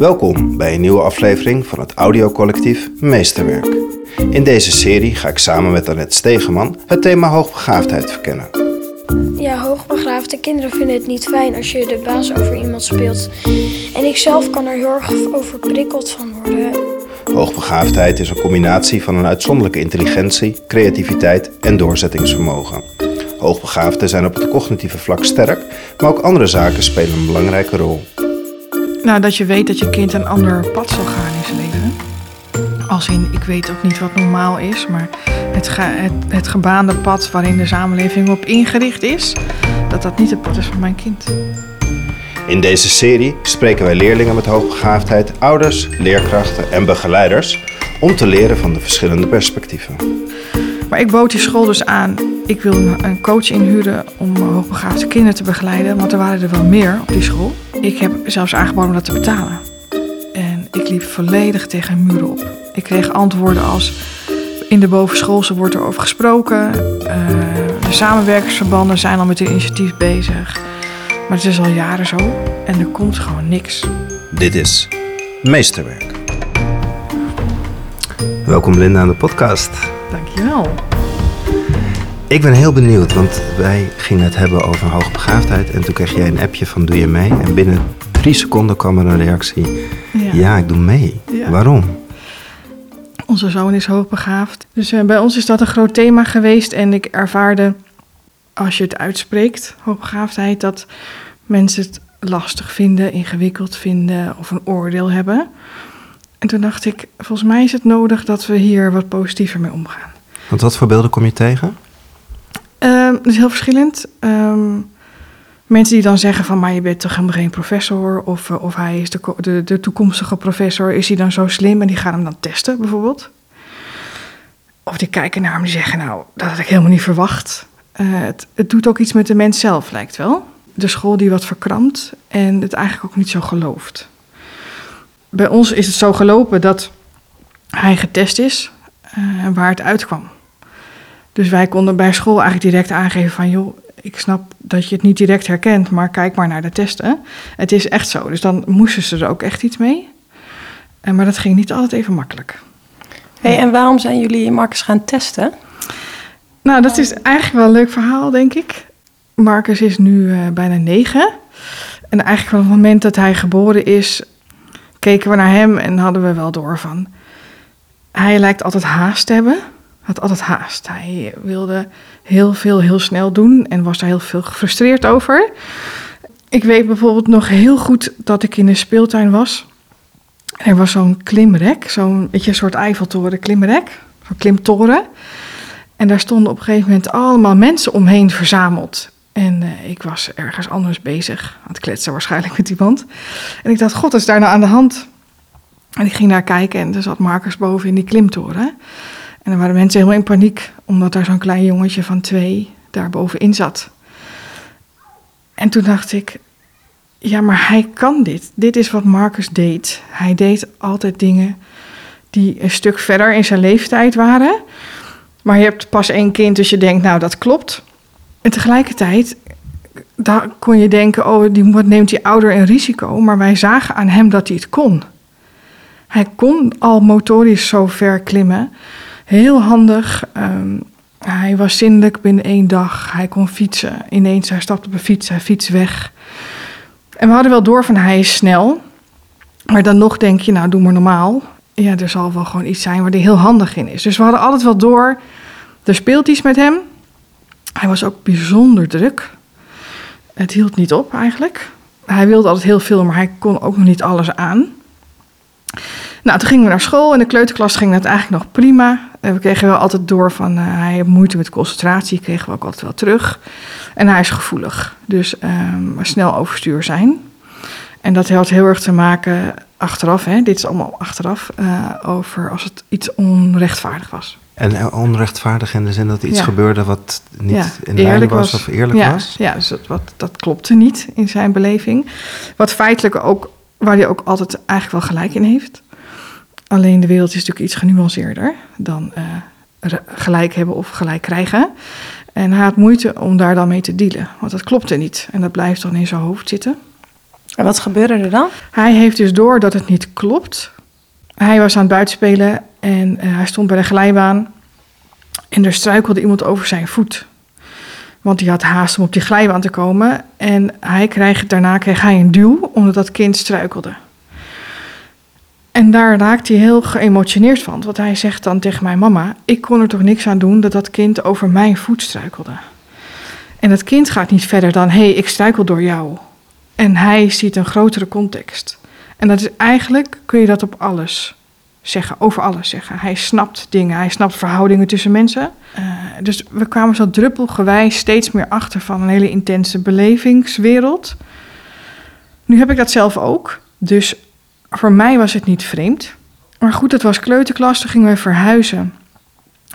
Welkom bij een nieuwe aflevering van het audiocollectief Meesterwerk. In deze serie ga ik samen met Annette Stegeman het thema hoogbegaafdheid verkennen. Ja, hoogbegaafde kinderen vinden het niet fijn als je de baas over iemand speelt. En ik zelf kan er heel erg overprikkeld van worden. Hoogbegaafdheid is een combinatie van een uitzonderlijke intelligentie, creativiteit en doorzettingsvermogen. Hoogbegaafden zijn op het cognitieve vlak sterk, maar ook andere zaken spelen een belangrijke rol. Nou, dat je weet dat je kind een ander pad zal gaan in zijn leven. Als in, ik weet ook niet wat normaal is, maar het, ge- het, het gebaande pad waarin de samenleving op ingericht is, dat dat niet het pad is van mijn kind. In deze serie spreken wij leerlingen met hoogbegaafdheid, ouders, leerkrachten en begeleiders om te leren van de verschillende perspectieven. Maar ik bood die school dus aan, ik wil een coach inhuren om hoogbegaafde kinderen te begeleiden, want er waren er wel meer op die school. Ik heb zelfs aangeboden om dat te betalen. En ik liep volledig tegen muur op. Ik kreeg antwoorden als, in de bovenschoolse wordt er over gesproken, eh, de samenwerkingsverbanden zijn al met het initiatief bezig. Maar het is al jaren zo en er komt gewoon niks. Dit is Meesterwerk. Welkom Linda aan de podcast. Dankjewel. Ik ben heel benieuwd, want wij gingen het hebben over hoogbegaafdheid en toen kreeg jij een appje van doe je mee? En binnen drie seconden kwam er een reactie, ja, ik doe mee. Ja. Waarom? Onze zoon is hoogbegaafd. Dus eh, bij ons is dat een groot thema geweest. En ik ervaarde, als je het uitspreekt, hoogbegaafdheid, dat mensen het lastig vinden, ingewikkeld vinden of een oordeel hebben. En toen dacht ik, volgens mij is het nodig dat we hier wat positiever mee omgaan. Want wat voor beelden kom je tegen? Ehm, dat is heel verschillend. Ehm, mensen die dan zeggen van, maar je bent toch helemaal geen professor? Of, eh, of hij is de, de, toekomstige professor, is hij dan zo slim? En die gaan hem dan testen, bijvoorbeeld. Of die kijken naar hem en zeggen, nou, dat had ik helemaal niet verwacht. Eh, het, het doet ook iets met de mens zelf, lijkt wel. De school die wat verkrampt en het eigenlijk ook niet zo gelooft. Bij ons is het zo gelopen dat hij getest is eh, waar het uitkwam. Dus wij konden bij school eigenlijk direct aangeven van... joh, ik snap dat je het niet direct herkent, maar kijk maar naar de testen. Het is echt zo. Dus dan moesten ze er ook echt iets mee. En, maar dat ging niet altijd even makkelijk. Hey, en waarom zijn jullie Marcus gaan testen? Nou, dat is eigenlijk wel een leuk verhaal, denk ik. Marcus is nu eh, bijna negen. En eigenlijk van het moment dat hij geboren is... keken we naar hem en hadden we wel door van... hij lijkt altijd haast te hebben. Had altijd haast. Hij wilde heel veel heel snel doen en was daar heel veel gefrustreerd over. Ik weet bijvoorbeeld nog heel goed dat ik in een speeltuin was. Er was zo'n klimrek, zo'n weet je, een soort Eiffeltoren klimrek, zo'n klimtoren. En daar stonden op een gegeven moment allemaal mensen omheen verzameld. En eh, ik was ergens anders bezig, aan het kletsen waarschijnlijk met iemand. En ik dacht, god, is daar nou aan de hand? En ik ging naar kijken en er zat Marcus boven in die klimtoren. En waren mensen helemaal in paniek, omdat daar zo'n klein jongetje van twee daar bovenin zat. En toen dacht ik, ja, maar hij kan dit. Dit is wat Marcus deed. Hij deed altijd dingen die een stuk verder in zijn leeftijd waren. Maar je hebt pas één kind, dus je denkt, nou, dat klopt. En tegelijkertijd, daar kon je denken, oh, die, wat neemt die ouder een risico? Maar wij zagen aan hem dat hij het kon. Hij kon al motorisch zo ver klimmen. Heel handig. ehm, hij was zindelijk binnen één dag. Hij kon fietsen. Ineens, hij stapte op een fiets, hij fiets weg. En we hadden wel door van hij is snel. Maar dan nog denk je, nou doe maar normaal. Ja, er zal wel gewoon iets zijn waar hij heel handig in is. Dus we hadden altijd wel door, er speelt iets met hem. Hij was ook bijzonder druk. Het hield niet op eigenlijk. Hij wilde altijd heel veel, maar hij kon ook nog niet alles aan. Nou, toen gingen we naar school. In de kleuterklas ging dat eigenlijk nog prima. We kregen wel altijd door van eh, hij heeft moeite met concentratie. Kregen we ook altijd wel terug. En hij is gevoelig. Dus ehm, snel overstuur zijn. En dat had heel erg te maken achteraf. Hè, dit is allemaal achteraf. eh, over als het iets onrechtvaardig was. En eh, onrechtvaardig in de zin dat iets Ja. gebeurde wat niet Ja, in lijn was, of eerlijk ja, was? Ja, dus dat, wat, dat klopte niet in zijn beleving. Wat feitelijk ook, waar hij ook altijd eigenlijk wel gelijk in heeft. Alleen de wereld is natuurlijk iets genuanceerder dan eh, gelijk hebben of gelijk krijgen. En hij had moeite om daar dan mee te dealen, want dat klopte niet. En dat blijft dan in zijn hoofd zitten. En wat gebeurde er dan? Hij heeft dus door dat het niet klopt. Hij was aan het buitenspelen en eh, hij stond bij de glijbaan. En er struikelde iemand over zijn voet. Want die had haast om op die glijbaan te komen. En hij kreeg, daarna kreeg hij een duw omdat dat kind struikelde. En daar raakte hij heel geëmotioneerd van. Want hij zegt dan tegen mijn mama: Ik kon er toch niks aan doen dat dat kind over mijn voet struikelde. En dat kind gaat niet verder dan: Hé, hey, ik struikel door jou. En hij ziet een grotere context. En dat is eigenlijk, kun je dat op alles zeggen, over alles zeggen. Hij snapt dingen, hij snapt verhoudingen tussen mensen. Uh, dus we kwamen zo druppelgewijs steeds meer achter van een hele intense belevingswereld. Nu heb ik dat zelf ook. Dus voor mij was het niet vreemd. Maar goed, het was kleuterklas, toen gingen we verhuizen.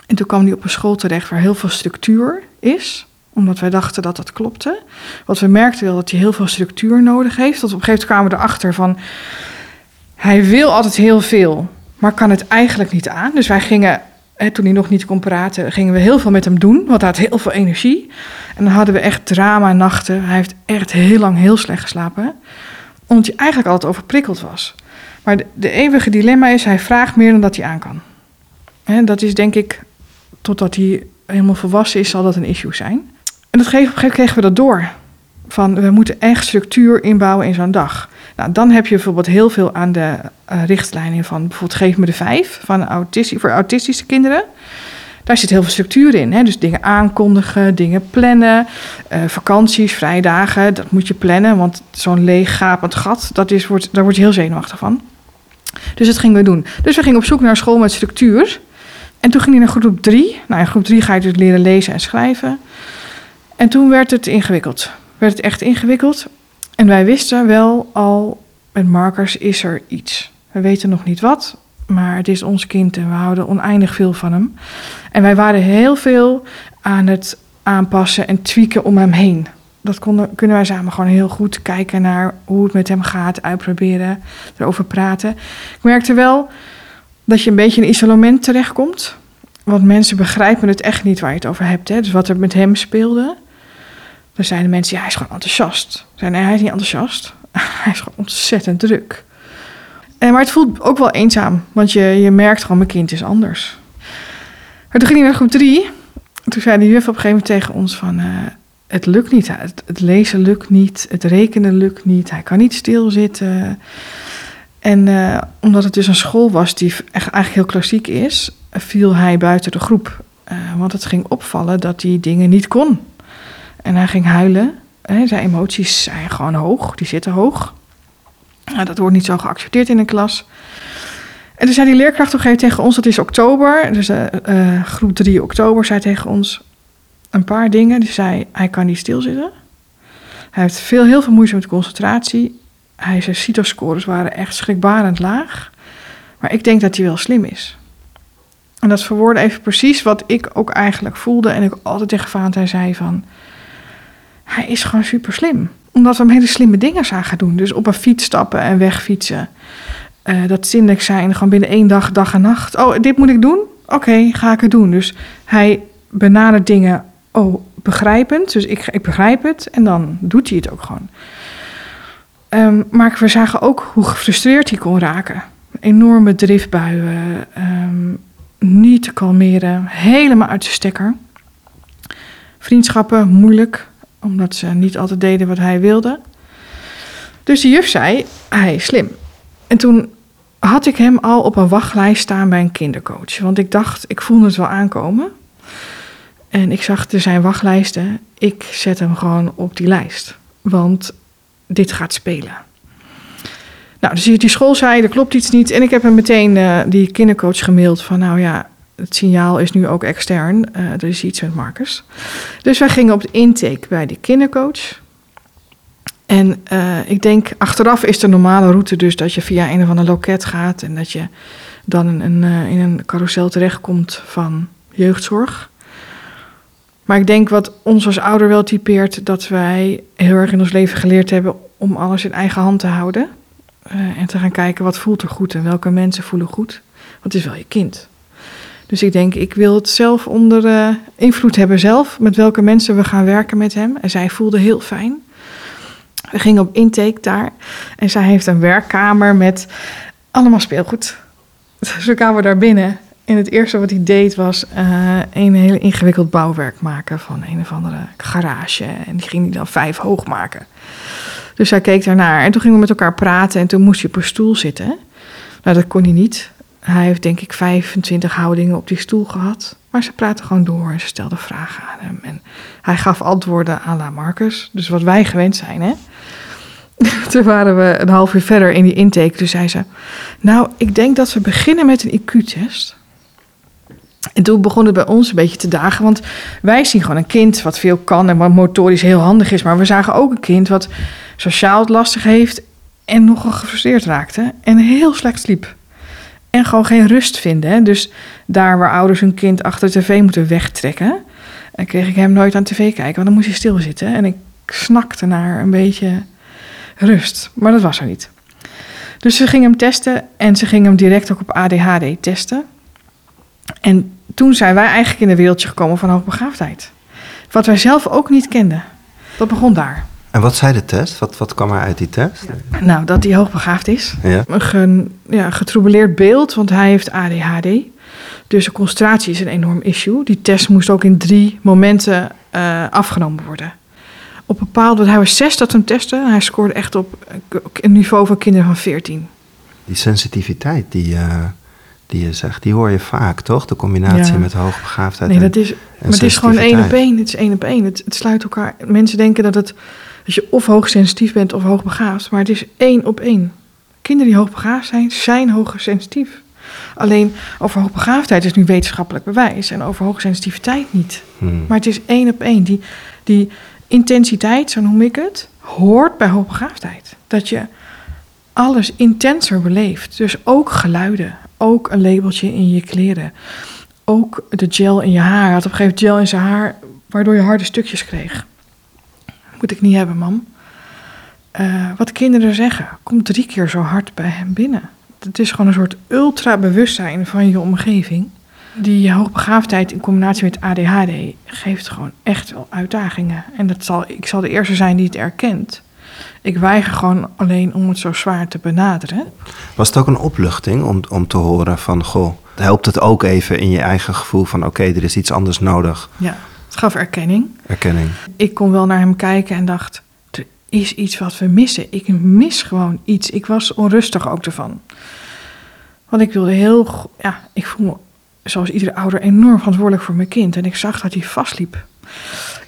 En toen kwam hij op een school terecht waar heel veel structuur is omdat wij dachten dat dat klopte. Want we merkten wel dat hij heel veel structuur nodig heeft. Tot op een gegeven moment kwamen we erachter van... hij wil altijd heel veel, maar kan het eigenlijk niet aan. Dus wij gingen, hè, toen hij nog niet kon praten... gingen we heel veel met hem doen, want hij had heel veel energie. En dan hadden we echt drama-nachten. Hij heeft echt heel lang heel slecht geslapen. Omdat hij eigenlijk altijd overprikkeld was. Maar de, eeuwige dilemma is, hij vraagt meer dan dat hij aan kan. En dat is denk ik, totdat hij helemaal volwassen is, zal dat een issue zijn. En dat gegeven moment kregen we dat door. Van we moeten echt structuur inbouwen in zo'n dag. Nou, dan heb je bijvoorbeeld heel veel aan de uh, richtlijnen van bijvoorbeeld Geef me de vijf van voor autistische kinderen. Daar zit heel veel structuur in. Hè? Dus dingen aankondigen, dingen plannen, uh, vakanties, vrijdagen, dat moet je plannen. Want zo'n leeg gapend gat, dat is, wordt, daar word je heel zenuwachtig van. Dus dat gingen we doen. Dus we gingen op zoek naar school met structuur. En toen ging hij naar groep drie. Nou, in groep drie ga je dus leren lezen en schrijven. En toen werd het ingewikkeld. Werd het echt ingewikkeld. En wij wisten wel al, met Marcus is er iets. We weten nog niet wat, maar het is ons kind en we houden oneindig veel van hem. En wij waren heel veel aan het aanpassen en tweaken om hem heen. Dat kunnen wij samen gewoon heel goed kijken naar hoe het met hem gaat, uitproberen, erover praten. Ik merkte wel dat je een beetje in isolement terechtkomt. Want mensen begrijpen het echt niet waar je het over hebt. Hè? Dus wat er met hem speelde. Dan zeiden mensen, ja, hij is gewoon enthousiast. Nee, hij is niet enthousiast. hij is gewoon ontzettend druk. En, maar het voelt ook wel eenzaam, want je, je merkt gewoon, mijn kind is anders. Maar toen ging hij naar groep drie. Toen zei de juf op een gegeven moment tegen ons van... Uh, het lukt niet, het, het, lezen lukt niet, het rekenen lukt niet. Hij kan niet stilzitten. En uh, omdat het dus een school was die eigenlijk heel klassiek is... viel hij buiten de groep. Uh, want het ging opvallen dat hij dingen niet kon. En hij ging huilen. Zijn emoties zijn gewoon hoog, die zitten hoog. Nou, dat wordt niet zo geaccepteerd in een klas. En toen zei die leerkracht op een tegen ons, dat is oktober, dus groep 3 oktober, zei tegen ons een paar dingen. Die zei, hij kan niet stilzitten. Hij heeft veel, heel veel moeite met concentratie. Hij, zijn CITO-scores waren echt schrikbarend laag. Maar ik denk dat hij wel slim is. En dat verwoordde even precies wat ik ook eigenlijk voelde. En ik altijd tegen Valentijn zei van hij is gewoon super slim. Omdat we hem hele slimme dingen zagen doen. Dus op een fiets stappen en wegfietsen. Uh, dat zindelijk zijn, gewoon binnen één dag, dag en nacht. Oh, dit moet ik doen? Oké, ga ik het doen. Dus hij benadert dingen, oh, begrijpend. Dus ik, ik begrijp het en dan doet hij het ook gewoon. Um, maar we zagen ook hoe gefrustreerd hij kon raken. Enorme driftbuien, um, niet te kalmeren, helemaal uit de stekker. Vriendschappen, moeilijk, omdat ze niet altijd deden wat hij wilde. Dus de juf zei, hij is slim. En toen had ik hem al op een wachtlijst staan bij een kindercoach. Want ik dacht, ik voelde het wel aankomen. En ik zag, er zijn wachtlijsten. Ik zet hem gewoon op die lijst. Want dit gaat spelen. Nou, dus die school zei, er klopt iets niet. En ik heb hem meteen uh, die kindercoach gemaild van, nou ja, het signaal is nu ook extern. Uh, er is iets met Marcus. Dus wij gingen op de intake bij de kindercoach. En uh, ik denk, achteraf is de normale route dus dat je via een of ander loket gaat en dat je dan in een, in een carousel terechtkomt van jeugdzorg. Maar ik denk wat ons als ouder wel typeert, dat wij heel erg in ons leven geleerd hebben om alles in eigen hand te houden. Uh, en te gaan kijken wat voelt er goed en welke mensen voelen goed. Want het is wel je kind. Dus ik denk, ik wil het zelf onder uh, invloed hebben zelf. Met welke mensen we gaan werken met hem. En zij voelde heel fijn. We gingen op intake daar. En zij heeft een werkkamer met allemaal speelgoed. Dus we daar binnen. En het eerste wat hij deed was eh, een hele ingewikkeld bouwwerk maken van een of andere garage. En die ging hij dan vijf hoog maken. Dus hij keek daarnaar. En toen gingen we met elkaar praten. En toen moest hij op een stoel zitten. Nou, dat kon hij niet. Hij heeft denk ik 25 houdingen op die stoel gehad. Maar ze praten gewoon door en ze stelden vragen aan hem. En hij gaf antwoorden à la Marcus. Dus wat wij gewend zijn, hè. Toen waren we een half uur verder in die intake. Toen zei ze, nou, ik denk dat we beginnen met een IQ-test. En toen begon het bij ons een beetje te dagen. Want wij zien gewoon een kind wat veel kan en wat motorisch heel handig is. Maar we zagen ook een kind wat sociaal het lastig heeft en nogal gefrustreerd raakte. En heel slecht sliep. En gewoon geen rust vinden. hè. Dus daar waar ouders hun kind achter tv moeten wegtrekken... en kreeg ik hem nooit aan tv kijken, want dan moest hij stilzitten. En ik snakte naar een beetje rust. Maar dat was er niet. Dus ze gingen hem testen en ze gingen hem direct ook op ADHD testen. En toen zijn wij eigenlijk in een wereldje gekomen van hoogbegaafdheid. Wat wij zelf ook niet kenden. Dat begon daar. En wat zei de test? Wat, wat kwam er uit die test? Nou, dat hij hoogbegaafd is. Ja. Een ja, getroubleerd beeld, want hij heeft ADHD. Dus de concentratie is een enorm issue. Die test moest ook in drie momenten eh, afgenomen worden. Op bepaalde, hij was zes dat hem testen. Hij scoorde echt op eh, een niveau van kinderen van 14. Die sensitiviteit die, eh, die je zegt, die hoor je vaak, toch? De combinatie Ja. met hoogbegaafdheid. Nee, en- dat is, maar het is gewoon één op één. Het is één op één. Het, het sluit elkaar. Mensen denken dat, het, dat je of hoogsensitief bent of hoogbegaafd. Maar het is één op één. Kinderen die hoogbegaafd zijn, zijn hoogsensitief. Alleen over hoogbegaafdheid is nu wetenschappelijk bewijs. En over hoogsensitiviteit niet. Hmm. Maar het is één op één. Die, die intensiteit, zo noem ik het, hoort bij hoogbegaafdheid. Dat je alles intenser beleeft. Dus ook geluiden. Ook een labeltje in je kleren. Ook de gel in je haar. Had op een gegeven moment gel in zijn haar, waardoor je harde stukjes kreeg. Moet ik niet hebben, mam. Eh, wat kinderen zeggen, komt drie keer zo hard bij hem binnen. Het is gewoon een soort ultra-bewustzijn van je omgeving. Die hoogbegaafdheid in combinatie met ADHD geeft gewoon echt wel uitdagingen. En dat zal, ik zal de eerste zijn die het erkent. Ik weiger gewoon alleen om het zo zwaar te benaderen. Was het ook een opluchting om, om te horen van, goh, helpt het ook even in je eigen gevoel van, oké, er is iets anders nodig, Ja, het gaf erkenning. erkenning. Ik kon wel naar hem kijken en dacht, er is iets wat we missen. Ik mis gewoon iets. Ik was onrustig ook ervan. Want ik wilde heel, ja, ik voel me zoals iedere ouder enorm verantwoordelijk voor mijn kind. En ik zag dat hij vastliep.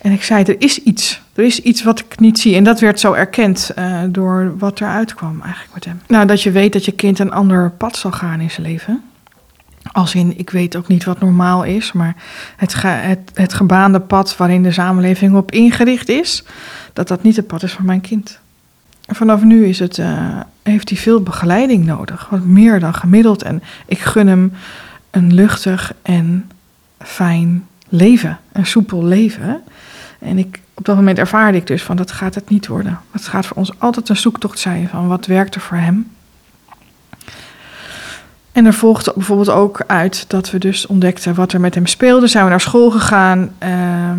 En ik zei, er is iets. Er is iets wat ik niet zie. En dat werd zo erkend eh, door wat eruit kwam eigenlijk met hem. Nou, dat je weet dat je kind een ander pad zal gaan in zijn leven. Als in, ik weet ook niet wat normaal is, maar het, het, het gebaande pad waarin de samenleving op ingericht is, dat dat niet het pad is van mijn kind. Vanaf nu is het, eh, heeft hij veel begeleiding nodig, wat meer dan gemiddeld. En ik gun hem een luchtig en fijn leven, een soepel leven. En ik, op dat moment ervaarde ik dus van dat gaat het niet worden. Het gaat voor ons altijd een zoektocht zijn van wat werkt er voor hem. En er volgde bijvoorbeeld ook uit dat we dus ontdekten wat er met hem speelde. Zijn we naar school gegaan. Ehm,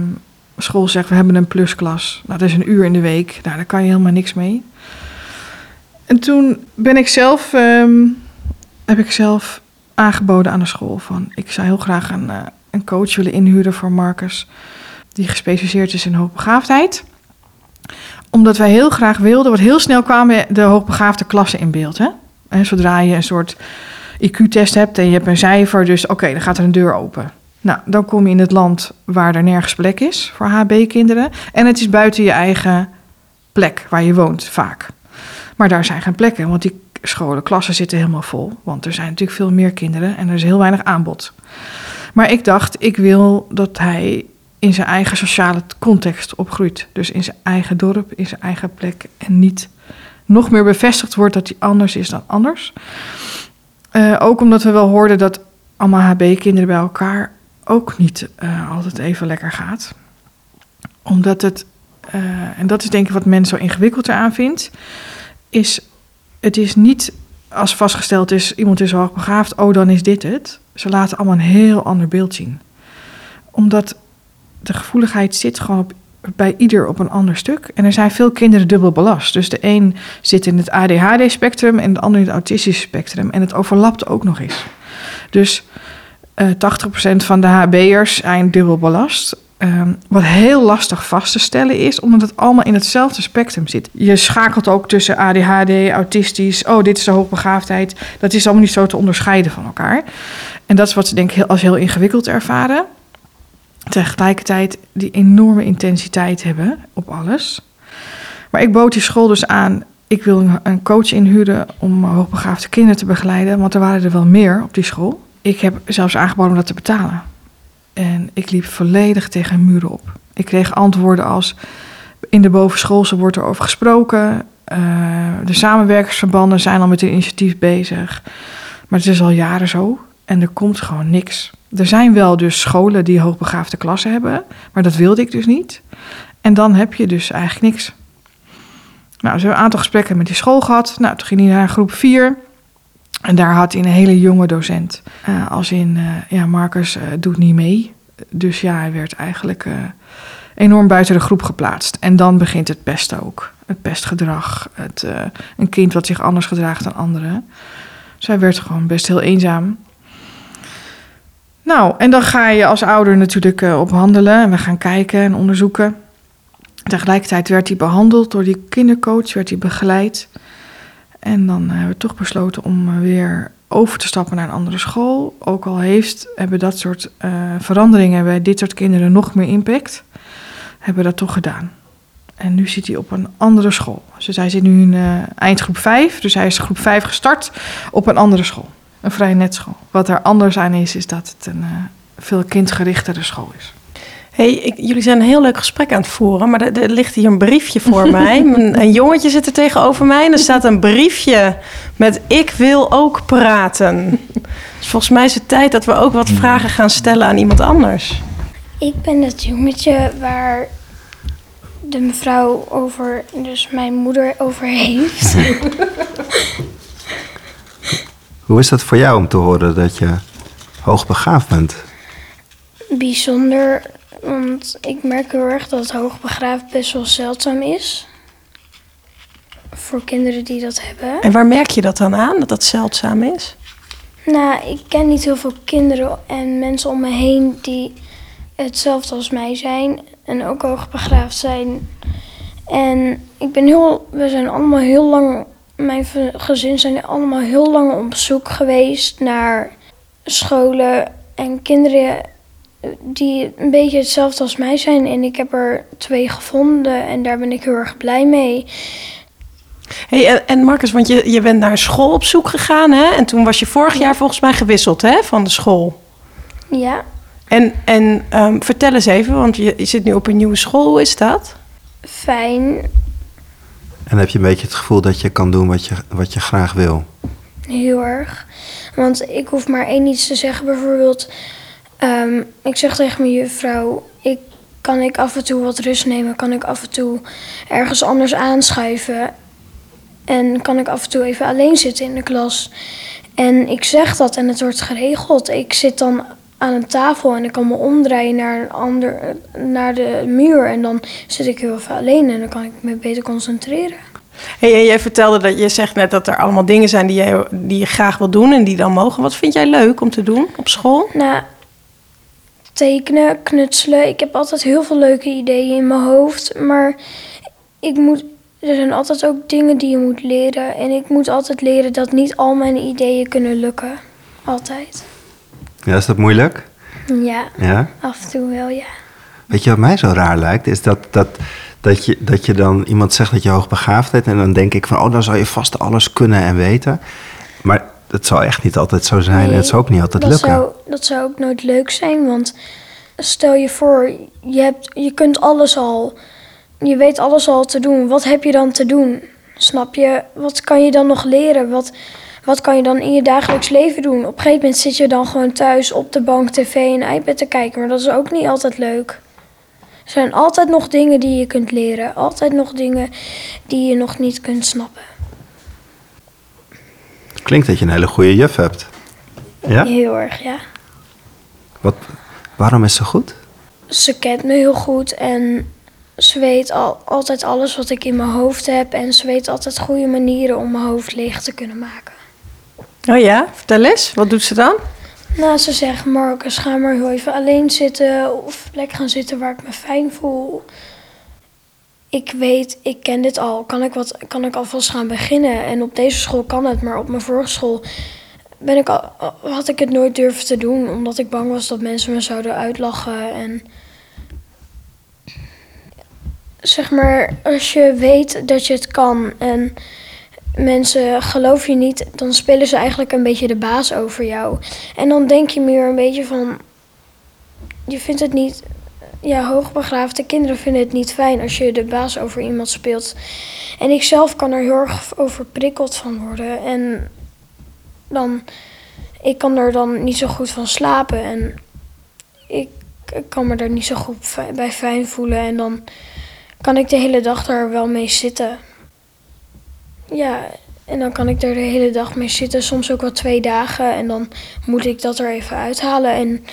school zegt we hebben een plusklas. Nou, dat is een uur in de week. Nou, daar kan je helemaal niks mee. En toen ben ik zelf, ehm, heb ik zelf aangeboden aan de school van ik zou heel graag een, eh, een coach willen inhuren voor Marcus die gespecialiseerd is in hoogbegaafdheid. Omdat wij heel graag wilden, wat heel snel kwamen de hoogbegaafde klassen in beeld. Hè? En zodra je een soort IQ-test hebt en je hebt een cijfer, dus oké, dan gaat er een deur open. Nou, dan kom je in het land waar er nergens plek is voor HB-kinderen. En het is buiten je eigen plek waar je woont, vaak. Maar daar zijn geen plekken, want die scholen, klassen zitten helemaal vol. Want er zijn natuurlijk veel meer kinderen en er is heel weinig aanbod. Maar ik dacht, ik wil dat hij in zijn eigen sociale context opgroeit. Dus in zijn eigen dorp, in zijn eigen plek. En niet nog meer bevestigd wordt dat hij anders is dan anders. Eh, ook omdat we wel hoorden dat allemaal HB-kinderen bij elkaar ook niet eh, altijd even lekker gaat. Omdat het, eh, en dat is denk ik wat men zo ingewikkeld eraan vindt, is het is niet als vastgesteld is iemand is hoogbegaafd, oh dan is dit het. Ze laten allemaal een heel ander beeld zien. Omdat de gevoeligheid zit gewoon bij ieder op een ander stuk. En er zijn veel kinderen dubbel belast. Dus de een zit in het ADHD-spectrum en de ander in het autistische spectrum. En het overlapt ook nog eens. Dus eh 80% van de HB'ers zijn dubbel belast. Ehm, wat heel lastig vast te stellen is, omdat het allemaal in hetzelfde spectrum zit. Je schakelt ook tussen ADHD, autistisch, oh, dit is de hoogbegaafdheid. Dat is allemaal niet zo te onderscheiden van elkaar. En dat is wat ze denk ik als heel ingewikkeld ervaren. Tegelijkertijd die enorme intensiteit hebben op alles. Maar ik bood die school dus aan, ik wil een- coach inhuren om hoogbegaafde kinderen te begeleiden, want er waren er wel meer op die school. Ik heb zelfs aangeboden om dat te betalen. En ik liep volledig tegen muren op. Ik kreeg antwoorden als: in de bovenschoolse wordt er over gesproken. eh, de samenwerkingsverbanden zijn al met een initiatief bezig. Maar het is al jaren zo en er komt gewoon niks. Er zijn wel dus scholen die hoogbegaafde klassen hebben, maar dat wilde ik dus niet. En dan heb je dus eigenlijk niks. Nou, ze hebben een aantal gesprekken met die school gehad. Nou, toen ging hij naar groep 4. En daar had hij een hele jonge docent. Eh, als in, eh, ja, Marcus eh, doet niet mee. Dus ja, hij werd eigenlijk enorm buiten de groep geplaatst. En dan begint het pesten ook. Het pestgedrag. Het, een kind wat zich anders gedraagt dan anderen. Hij werd gewoon best heel eenzaam. Nou, en dan ga je als ouder natuurlijk eh, op handelen. En we gaan kijken en onderzoeken. Tegelijkertijd werd hij behandeld door die kindercoach, werd hij begeleid. En dan hebben we toch besloten om eh, weer over te stappen naar een andere school. Ook al heeft, hebben dat soort eh, veranderingen bij dit soort kinderen nog meer impact, hebben we dat toch gedaan. En nu zit hij op een andere school. Dus hij zit nu in eindgroep 5, dus hij is groep 5 gestart op een andere school. Een vrije netschool. Wat er anders aan is, is dat het een eh, veel kindgerichtere school is. Hey, ik, jullie zijn een heel leuk gesprek aan het voeren, maar er, er ligt hier een briefje voor mij. Een, een jongetje zit er tegenover mij en er staat een briefje met ik wil ook praten. Dus volgens mij is het tijd dat we ook wat vragen gaan stellen aan iemand anders. Ik ben het jongetje waar de mevrouw over, dus mijn moeder over heeft. Hoe is dat voor jou om te horen dat je hoogbegaafd bent? Bijzonder, want ik merk heel erg dat hoogbegaafd best wel zeldzaam is. Voor kinderen die dat hebben. En waar merk je dat dan aan, dat dat zeldzaam is? Nou, ik ken niet heel veel kinderen en mensen om me heen die hetzelfde als mij zijn en ook hoogbegaafd zijn. En ik ben heel, we zijn allemaal heel lang, mijn gezin zijn allemaal heel lang op zoek geweest naar scholen en kinderen die een beetje hetzelfde als mij zijn. En ik heb er twee gevonden en daar ben ik heel erg blij mee. Hey, en- en Marcus, want je, je bent naar school op zoek gegaan, hè? En toen was je vorig jaar volgens mij gewisseld, hè, van de school. Ja, En, en ehm, vertel eens even, want je, je zit nu op een nieuwe school. Hoe is dat? fijn, En heb je een beetje het gevoel dat je kan doen wat je, wat je graag wil? Heel erg. Want ik hoef maar één iets te zeggen. Bijvoorbeeld, ehm, ik zeg tegen mijn juffrouw... Ik, kan ik af en toe wat rust nemen? Kan ik af en toe ergens anders aanschuiven? En kan ik af en toe even alleen zitten in de klas? En ik zeg dat en het wordt geregeld. Ik zit dan aan een tafel en ik kan me omdraaien naar, een ander, naar de muur. En dan zit ik heel even alleen en dan kan ik me beter concentreren. Hey, en jij vertelde dat je zegt net dat er allemaal dingen zijn die, jij, die je graag wil doen en die dan mogen. Wat vind jij leuk om te doen op school? Nou, tekenen, knutselen. Ik heb altijd heel veel leuke ideeën in mijn hoofd. Maar ik moet, er zijn altijd ook dingen die je moet leren. En ik moet altijd leren dat niet al mijn ideeën kunnen lukken. Altijd. Ja, is dat moeilijk? Ja, Ja? af en toe wel, ja. Weet je wat mij zo raar lijkt? Is dat, dat, dat, je, dat je dan iemand zegt dat je hoogbegaafd bent. En dan denk ik van, oh, dan zou je vast alles kunnen en weten. Maar het zal echt niet altijd zo zijn. en het zal ook niet altijd dat lukken. Zou, dat zou ook nooit leuk zijn, want stel je voor, je, hebt, je kunt alles al, je weet alles al te doen. Wat heb je dan te doen? Snap je? Wat kan je dan nog leren? Wat, wat kan je dan in je dagelijks leven doen? Op een gegeven moment zit je dan gewoon thuis op de bank tv en iPad te kijken, maar dat is ook niet altijd leuk. Er zijn altijd nog dingen die je kunt leren. Altijd nog dingen die je nog niet kunt snappen. Klinkt dat je een hele goede juf hebt. Ja? Heel erg, ja. Wat, waarom is ze goed? ze kent me heel goed en ze weet al, altijd alles wat ik in mijn hoofd heb. En ze weet altijd goede manieren om mijn hoofd leeg te kunnen maken. Oh ja, vertel eens. Wat doet ze dan? Nou, ze zegt, Marcus, ga maar heel even alleen zitten of plek gaan zitten waar ik me fijn voel. Ik weet, ik ken dit al. Kan ik, wat, kan ik alvast gaan beginnen? En op deze school kan het, maar op mijn vorige school ben ik al, had ik het nooit durven te doen. Omdat ik bang was dat mensen me zouden uitlachen. En zeg maar, als je weet dat je het kan en mensen geloof je niet, dan spelen ze eigenlijk een beetje de baas over jou. En dan denk je meer een beetje van, je vindt het niet, ja, hoogbegraafde kinderen vinden het niet fijn als je de baas over iemand speelt. En ik zelf kan er heel erg overprikkeld van worden. En dan, ik kan er dan niet zo goed van slapen. En ik, kan me er niet zo goed bij fijn voelen. En dan kan ik de hele dag daar wel mee zitten. Ja, en dan kan ik er de hele dag mee zitten, soms ook wel twee dagen. En dan moet ik dat er even uithalen. En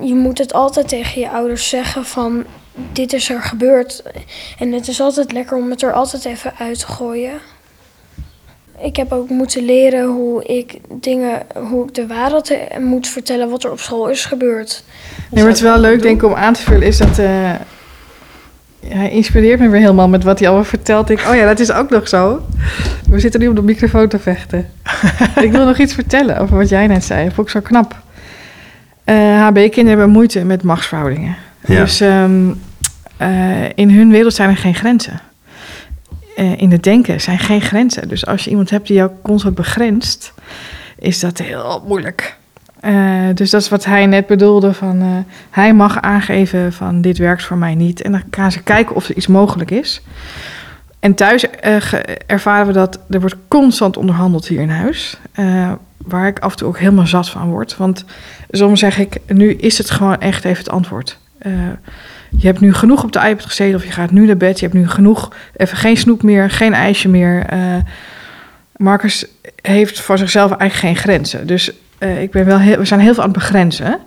je moet het altijd tegen je ouders zeggen van dit is er gebeurd. En het is altijd lekker om het er altijd even uit te gooien. Ik heb ook moeten leren hoe ik dingen, hoe ik de waarheid moet vertellen wat er op school is gebeurd. Nee, maar het is wel leuk, denk ik, om aan te vullen, is dat... eh, hij inspireert me weer helemaal met wat hij allemaal vertelt. Ik, oh ja, dat is ook nog zo. We zitten nu op de microfoon te vechten. ik wil nog iets vertellen over wat jij net zei. Dat vond ik zo knap. Eh, HB-kinderen hebben moeite met machtsverhoudingen. Ja. Dus ehm, eh, in hun wereld zijn er geen grenzen. Eh, in het denken zijn geen grenzen. Dus als je iemand hebt die jou constant begrenst, is dat heel moeilijk. Eh, dus dat is wat hij net bedoelde van eh, hij mag aangeven van dit werkt voor mij niet en dan gaan ze kijken of er iets mogelijk is. En thuis eh, ervaren we dat er wordt constant onderhandeld hier in huis, waar ik af en toe ook helemaal zat van word. Want soms zeg ik nu is het gewoon echt even het antwoord. Je hebt nu genoeg op de iPad gezeten of je gaat nu naar bed. Je hebt nu genoeg, even geen snoep meer, geen ijsje meer. Marcus heeft voor zichzelf eigenlijk geen grenzen. Dus eh, ik ben wel heel, we zijn heel veel aan het begrenzen.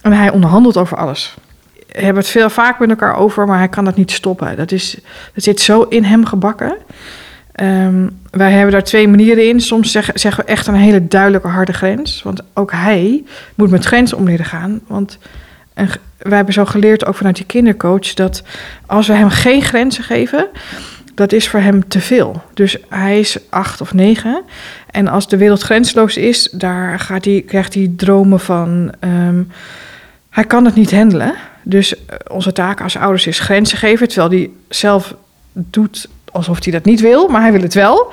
En hij onderhandelt over alles. We hebben het veel vaak met elkaar over, maar hij kan dat niet stoppen. Dat, is, dat zit zo in hem gebakken. Ehm, wij hebben daar twee manieren in. Soms zeggen, zeggen we echt een hele duidelijke harde grens. Want ook hij moet met grenzen om leren gaan. Want wij hebben zo geleerd, ook vanuit die kindercoach, dat als we hem geen grenzen geven, dat is voor hem te veel. Dus hij is acht of negen. En als de wereld grensloos is, daar gaat hij, krijgt hij dromen van. ehm, hij kan het niet handelen. Dus eh, onze taak als ouders is grenzen geven. Terwijl hij zelf doet alsof hij dat niet wil, maar hij wil het wel.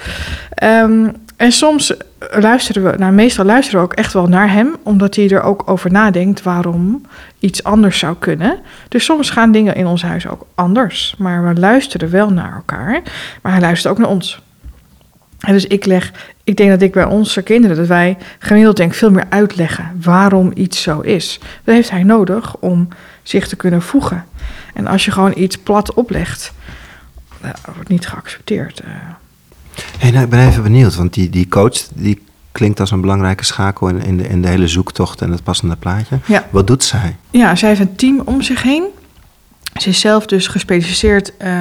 Ehm, en soms luisteren we, nou meestal luisteren we ook echt wel naar hem, omdat hij er ook over nadenkt waarom iets anders zou kunnen. Dus soms gaan dingen in ons huis ook anders, maar we luisteren wel naar elkaar, maar hij luistert ook naar ons. En dus ik leg, ik denk dat ik bij onze kinderen, dat wij gemiddeld denk veel meer uitleggen waarom iets zo is. Dat heeft hij nodig om zich te kunnen voegen. En als je gewoon iets plat oplegt, dat wordt niet geaccepteerd. Nou, ik ben even benieuwd, want die, die coach die klinkt als een belangrijke schakel in, in, de, in de hele zoektocht en het passende plaatje. Ja. Wat doet zij? Ja, zij heeft een team om zich heen. Ze is zelf dus gespecialiseerd eh,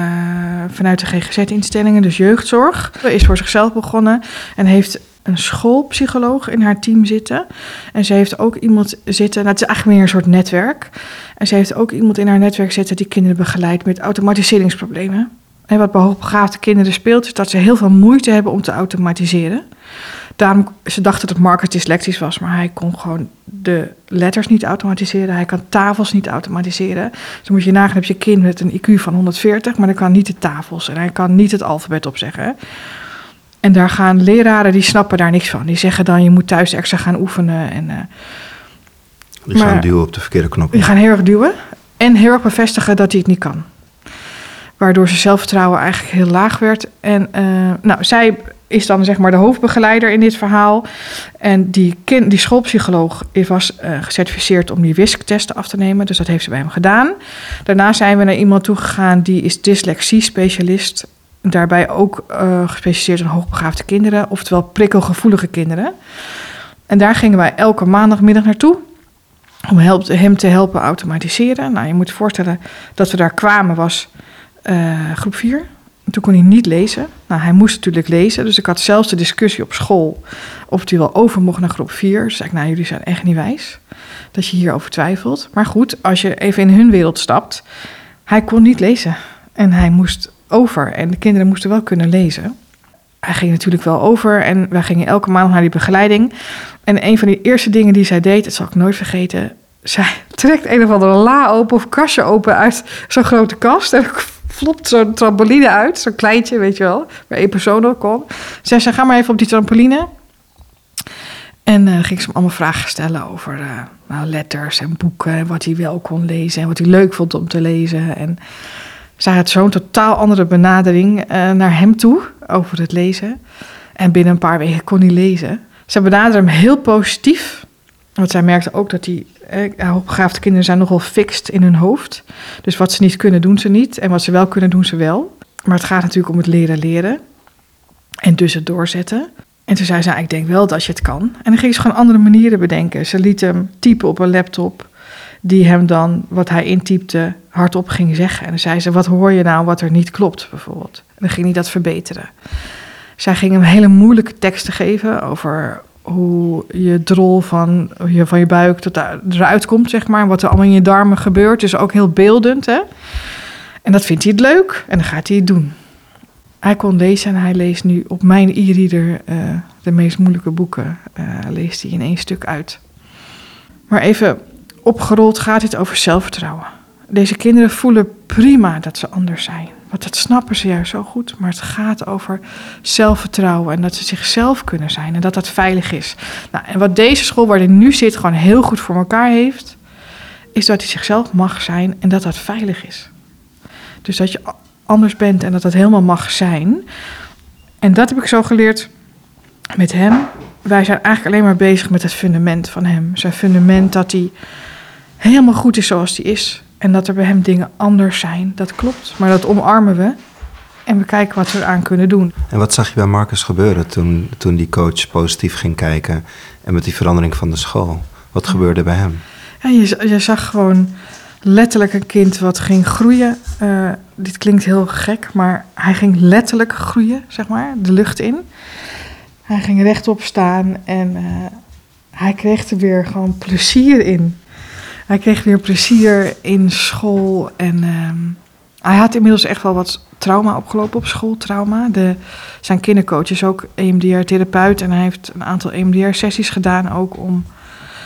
vanuit de GGZ-instellingen, dus jeugdzorg. Ze is voor zichzelf begonnen en heeft een schoolpsycholoog in haar team zitten. En ze heeft ook iemand zitten, nou, het is eigenlijk meer een soort netwerk. En ze heeft ook iemand in haar netwerk zitten die kinderen begeleidt met automatiseringsproblemen. Wat bij hoogbegaafde kinderen speelt, is dat ze heel veel moeite hebben om te automatiseren. Daarom, ze dachten dat Marcus dyslectisch was, maar hij kon gewoon de letters niet automatiseren. Hij kan tafels niet automatiseren. Dus dan moet je nagaan, heb je kind met een IQ van 140, maar hij kan niet de tafels en hij kan niet het alfabet opzeggen. En daar gaan leraren, die snappen daar niks van. Die zeggen dan, je moet thuis extra gaan oefenen. En eh, Die gaan Maar- duwen op de verkeerde knop. die gaan heel erg duwen en heel erg bevestigen dat hij het niet kan. Waardoor zijn zelfvertrouwen eigenlijk heel laag werd. En eh, nou, zij is dan zeg maar de hoofdbegeleider in dit verhaal. En die, kind, die schoolpsycholoog was eh, gecertificeerd om die WISC-testen af te nemen. Dus dat heeft ze bij hem gedaan. Daarna zijn we naar iemand toegegaan die is dyslexie-specialist. Daarbij ook eh, gespecialiseerd in hoogbegaafde kinderen, oftewel prikkelgevoelige kinderen. En daar gingen wij elke maandagmiddag naartoe. om hem te helpen automatiseren. Nou, je moet je voorstellen dat we daar kwamen was eh, groep 4. Toen kon hij niet lezen. Nou, hij moest natuurlijk lezen. Dus ik had zelfs de discussie op school of hij wel over mocht naar groep 4. Dus zei ik, nou, jullie zijn echt niet wijs dat je hierover twijfelt. Maar goed, als je even in hun wereld stapt. Hij kon niet lezen. En hij moest over. En de kinderen moesten wel kunnen lezen. Hij ging natuurlijk wel over. En wij gingen elke maand naar die begeleiding. En een van die eerste dingen die zij deed, dat zal ik nooit vergeten. Zij trekt een of andere la open of kastje open uit zo'n grote kast. En flopt zo'n trampoline uit. Zo'n kleintje, weet je wel. Waar één persoon op kon. Zij zei, ga maar even op die trampoline. En eh ging ze hem allemaal vragen stellen over eh, nou, letters en boeken. En wat hij wel kon lezen en wat hij leuk vond om te lezen. En zij had zo'n totaal andere benadering eh, naar hem toe over het lezen. En binnen een paar weken kon hij lezen. Ze benaderde hem heel positief. Want zij merkte ook dat die eh, kinderen zijn nogal fixed in hun hoofd. Dus wat ze niet kunnen, doen ze niet. En wat ze wel kunnen, doen ze wel. Maar het gaat natuurlijk om het leren leren. En dus het doorzetten. En toen zei ze, nou, ik denk wel dat je het kan. En dan ging ze gewoon andere manieren bedenken. Ze liet hem typen op een laptop. Die hem dan, wat hij intypte, hardop ging zeggen. En dan zei ze, wat hoor je nou wat er niet klopt, bijvoorbeeld. En dan ging hij dat verbeteren. Zij ging hem hele moeilijke teksten geven over hoe je drol van je, van je buik tot eruit komt, zeg maar. Wat er allemaal in je darmen gebeurt. Dus ook heel beeldend, hè. En dat vindt hij het leuk en dan gaat hij het doen. Hij kon lezen en hij leest nu op mijn e-reader eh, de meest moeilijke boeken. eh, leest hij in één stuk uit. Maar even opgerold gaat het over zelfvertrouwen. Deze kinderen voelen prima dat ze anders zijn. Want dat snappen ze juist zo goed. Maar het gaat over zelfvertrouwen en dat ze zichzelf kunnen zijn en dat dat veilig is. Nou, en wat deze school waar hij nu zit gewoon heel goed voor elkaar heeft, is dat hij zichzelf mag zijn en dat dat veilig is. Dus dat je anders bent en dat dat helemaal mag zijn. En dat heb ik zo geleerd met hem. Wij zijn eigenlijk alleen maar bezig met het fundament van hem. Zijn fundament dat hij helemaal goed is zoals hij is. En dat er bij hem dingen anders zijn. Dat klopt. Maar dat omarmen we. En we kijken wat we eraan kunnen doen. En wat zag je bij Marcus gebeuren toen, toen die coach positief ging kijken en met die verandering van de school? Wat gebeurde bij hem? Ja, je, zag gewoon letterlijk een kind wat ging groeien. Eh, dit klinkt heel gek, maar hij ging letterlijk groeien, zeg maar, de lucht in. Hij ging rechtop staan en eh, hij kreeg er weer gewoon plezier in. Hij kreeg weer plezier in school en ehm, hij had inmiddels echt wel wat trauma opgelopen op school, trauma. De, zijn kindercoach is ook EMDR-therapeut en hij heeft een aantal EMDR-sessies gedaan ook om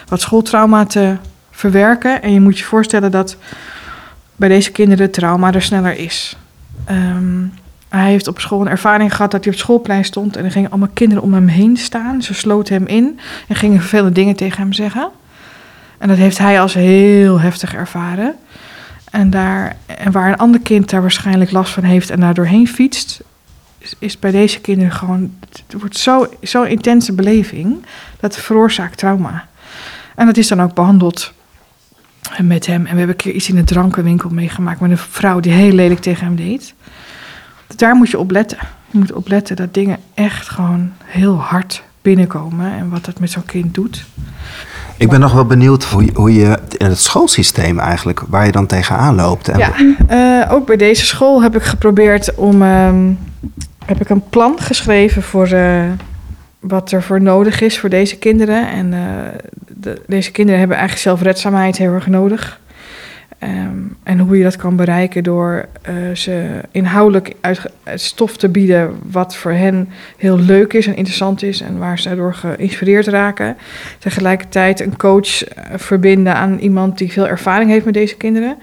wat schooltrauma te verwerken. En je moet je voorstellen dat bij deze kinderen trauma er sneller is. Ehm, hij heeft op school een ervaring gehad dat hij op het schoolplein stond en er gingen allemaal kinderen om hem heen staan. Ze sloten hem in en gingen vervelende dingen tegen hem zeggen. En dat heeft hij als heel heftig ervaren. En, daar, en waar een ander kind daar waarschijnlijk last van heeft en daar doorheen fietst, is, bij deze kinderen gewoon. Het wordt zo'n zo intense beleving dat veroorzaakt trauma. En dat is dan ook behandeld met hem. En we hebben een keer iets in een drankenwinkel meegemaakt met een vrouw die heel lelijk tegen hem deed. Daar moet je op letten. Je moet opletten dat dingen echt gewoon heel hard binnenkomen en wat dat met zo'n kind doet. Ik ben nog wel benieuwd hoe je, hoe je in het schoolsysteem eigenlijk, waar je dan tegenaan loopt. Ja, eh, ook bij deze school heb ik geprobeerd om. ehm, heb ik een plan geschreven voor eh, wat er voor nodig is voor deze kinderen. En eh, de- deze kinderen hebben eigenlijk zelfredzaamheid heel erg nodig. Ehm, en hoe je dat kan bereiken door eh, ze inhoudelijk uit, stof te bieden wat voor hen heel leuk is en interessant is en waar ze door geïnspireerd raken. Tegelijkertijd een coach eh, verbinden aan iemand die veel ervaring heeft met deze kinderen.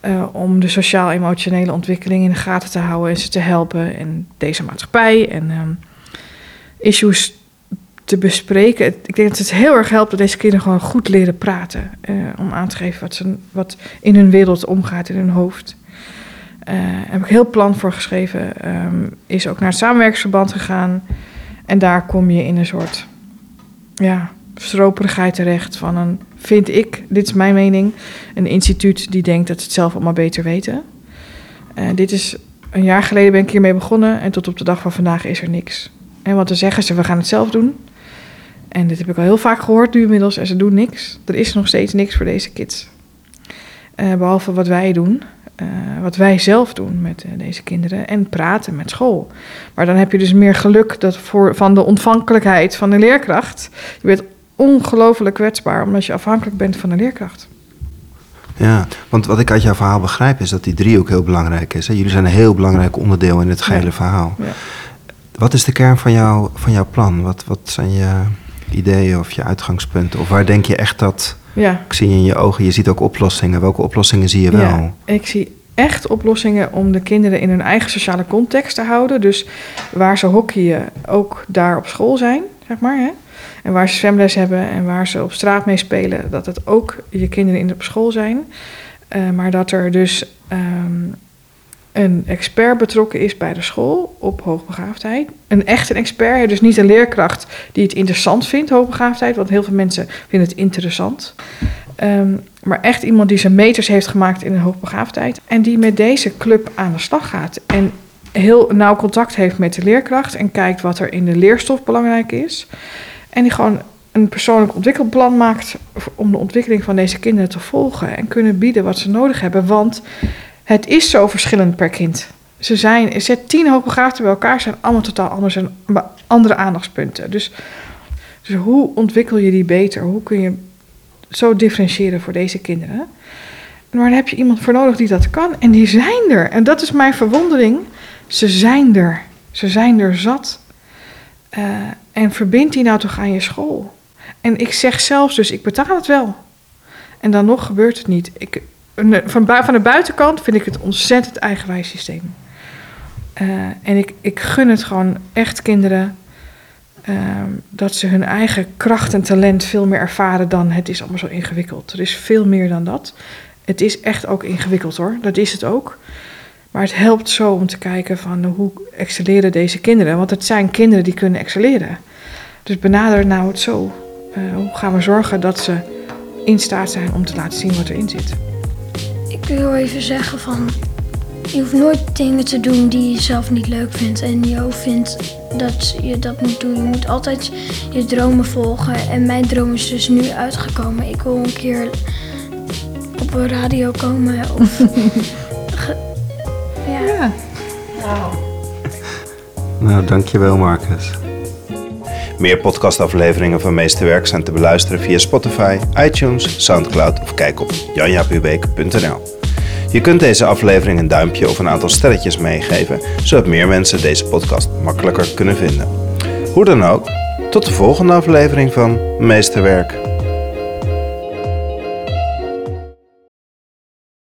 eh, om de sociaal-emotionele ontwikkeling in de gaten te houden en ze te helpen in deze maatschappij en ehm, issues te bespreken. Ik denk dat het heel erg helpt dat deze kinderen gewoon goed leren praten. eh, om aan te geven wat, ze, wat in hun wereld omgaat, in hun hoofd. Eh heb ik heel plan voor geschreven. ehm, is ook naar het samenwerkingsverband gegaan. En daar kom je in een soort ja, stroperigheid terecht van een, vind ik, dit is mijn mening, een instituut die denkt dat ze het zelf allemaal beter weten. Eh, dit is een jaar geleden ben ik hiermee begonnen en tot op de dag van vandaag is er niks. En want dan zeggen ze, we gaan het zelf doen. En dit heb ik al heel vaak gehoord nu inmiddels en ze doen niks. Er is nog steeds niks voor deze kids. Eh, behalve wat wij doen, eh, wat wij zelf doen met eh, deze kinderen en praten met school. Maar dan heb je dus meer geluk dat voor, van de ontvankelijkheid van de leerkracht. Je bent ongelooflijk kwetsbaar omdat je afhankelijk bent van de leerkracht. Ja, want wat ik uit jouw verhaal begrijp is dat die drie ook heel belangrijk is. Hè? Jullie zijn een heel belangrijk onderdeel in het gehele Ja. verhaal. Ja. Wat is de kern van, jou, van jouw plan? Wat, wat zijn je ideeën of je uitgangspunten? Of waar denk je echt dat... Ja, Ik zie in je ogen, je ziet ook oplossingen. Welke oplossingen zie je wel? Ja, ik zie echt oplossingen om de kinderen in hun eigen sociale context te houden. Dus waar ze hockeyen, ook daar op school zijn, zeg maar. Hè? En waar ze zwemles hebben en waar ze op straat mee spelen, dat het ook je kinderen in op school zijn. Eh, maar dat er dus ehm, een expert betrokken is bij de school op hoogbegaafdheid. Een echt een expert, dus niet een leerkracht die het interessant vindt, hoogbegaafdheid. Want heel veel mensen vinden het interessant. Ehm, maar echt iemand die zijn meters heeft gemaakt in de hoogbegaafdheid. En die met deze club aan de slag gaat. En heel nauw contact heeft met de leerkracht. En kijkt wat er in de leerstof belangrijk is. En die gewoon een persoonlijk ontwikkelplan maakt om de ontwikkeling van deze kinderen te volgen. En kunnen bieden wat ze nodig hebben. Want het is zo verschillend per kind. Ze zijn, zet tien hoogbegaafden bij elkaar, zijn allemaal totaal anders en andere aandachtspunten. Dus, dus hoe ontwikkel je die beter? Hoe kun je zo differentiëren voor deze kinderen? Maar daar heb je iemand voor nodig die dat kan. En die zijn er. En dat is mijn verwondering. Ze zijn er. Ze zijn er zat. Eh, en verbind die nou toch aan je school. En ik zeg zelfs dus, ik betaal het wel. En dan nog gebeurt het niet. Ik, van, bui- van de buitenkant vind ik het ontzettend eigenwijs systeem. Eh, en ik, ik gun het gewoon echt kinderen ehm, dat ze hun eigen kracht en talent veel meer ervaren dan het is allemaal zo ingewikkeld. Er is veel meer dan dat. Het is echt ook ingewikkeld hoor, dat is het ook. Maar het helpt zo om te kijken van hoe excelleren deze kinderen. Want het zijn kinderen die kunnen excelleren. Dus benader nou het zo. Eh, hoe gaan we zorgen dat ze in staat zijn om te laten zien wat erin zit. Ik wil even zeggen van... Je hoeft nooit dingen te doen die je zelf niet leuk vindt. En je hoofd vindt dat je dat moet doen. Je moet altijd je dromen volgen. En mijn droom is dus nu uitgekomen. Ik wil een keer op een radio komen. Of... ge- ja. Ja. Nou, dankjewel Marcus. Meer podcastafleveringen van Meesterwerk zijn te beluisteren via Spotify, iTunes, Soundcloud of kijk op janjapubeek.nl. Je kunt deze aflevering een duimpje of een aantal sterretjes meegeven, zodat meer mensen deze podcast makkelijker kunnen vinden. Hoe dan ook, tot de volgende aflevering van Meesterwerk.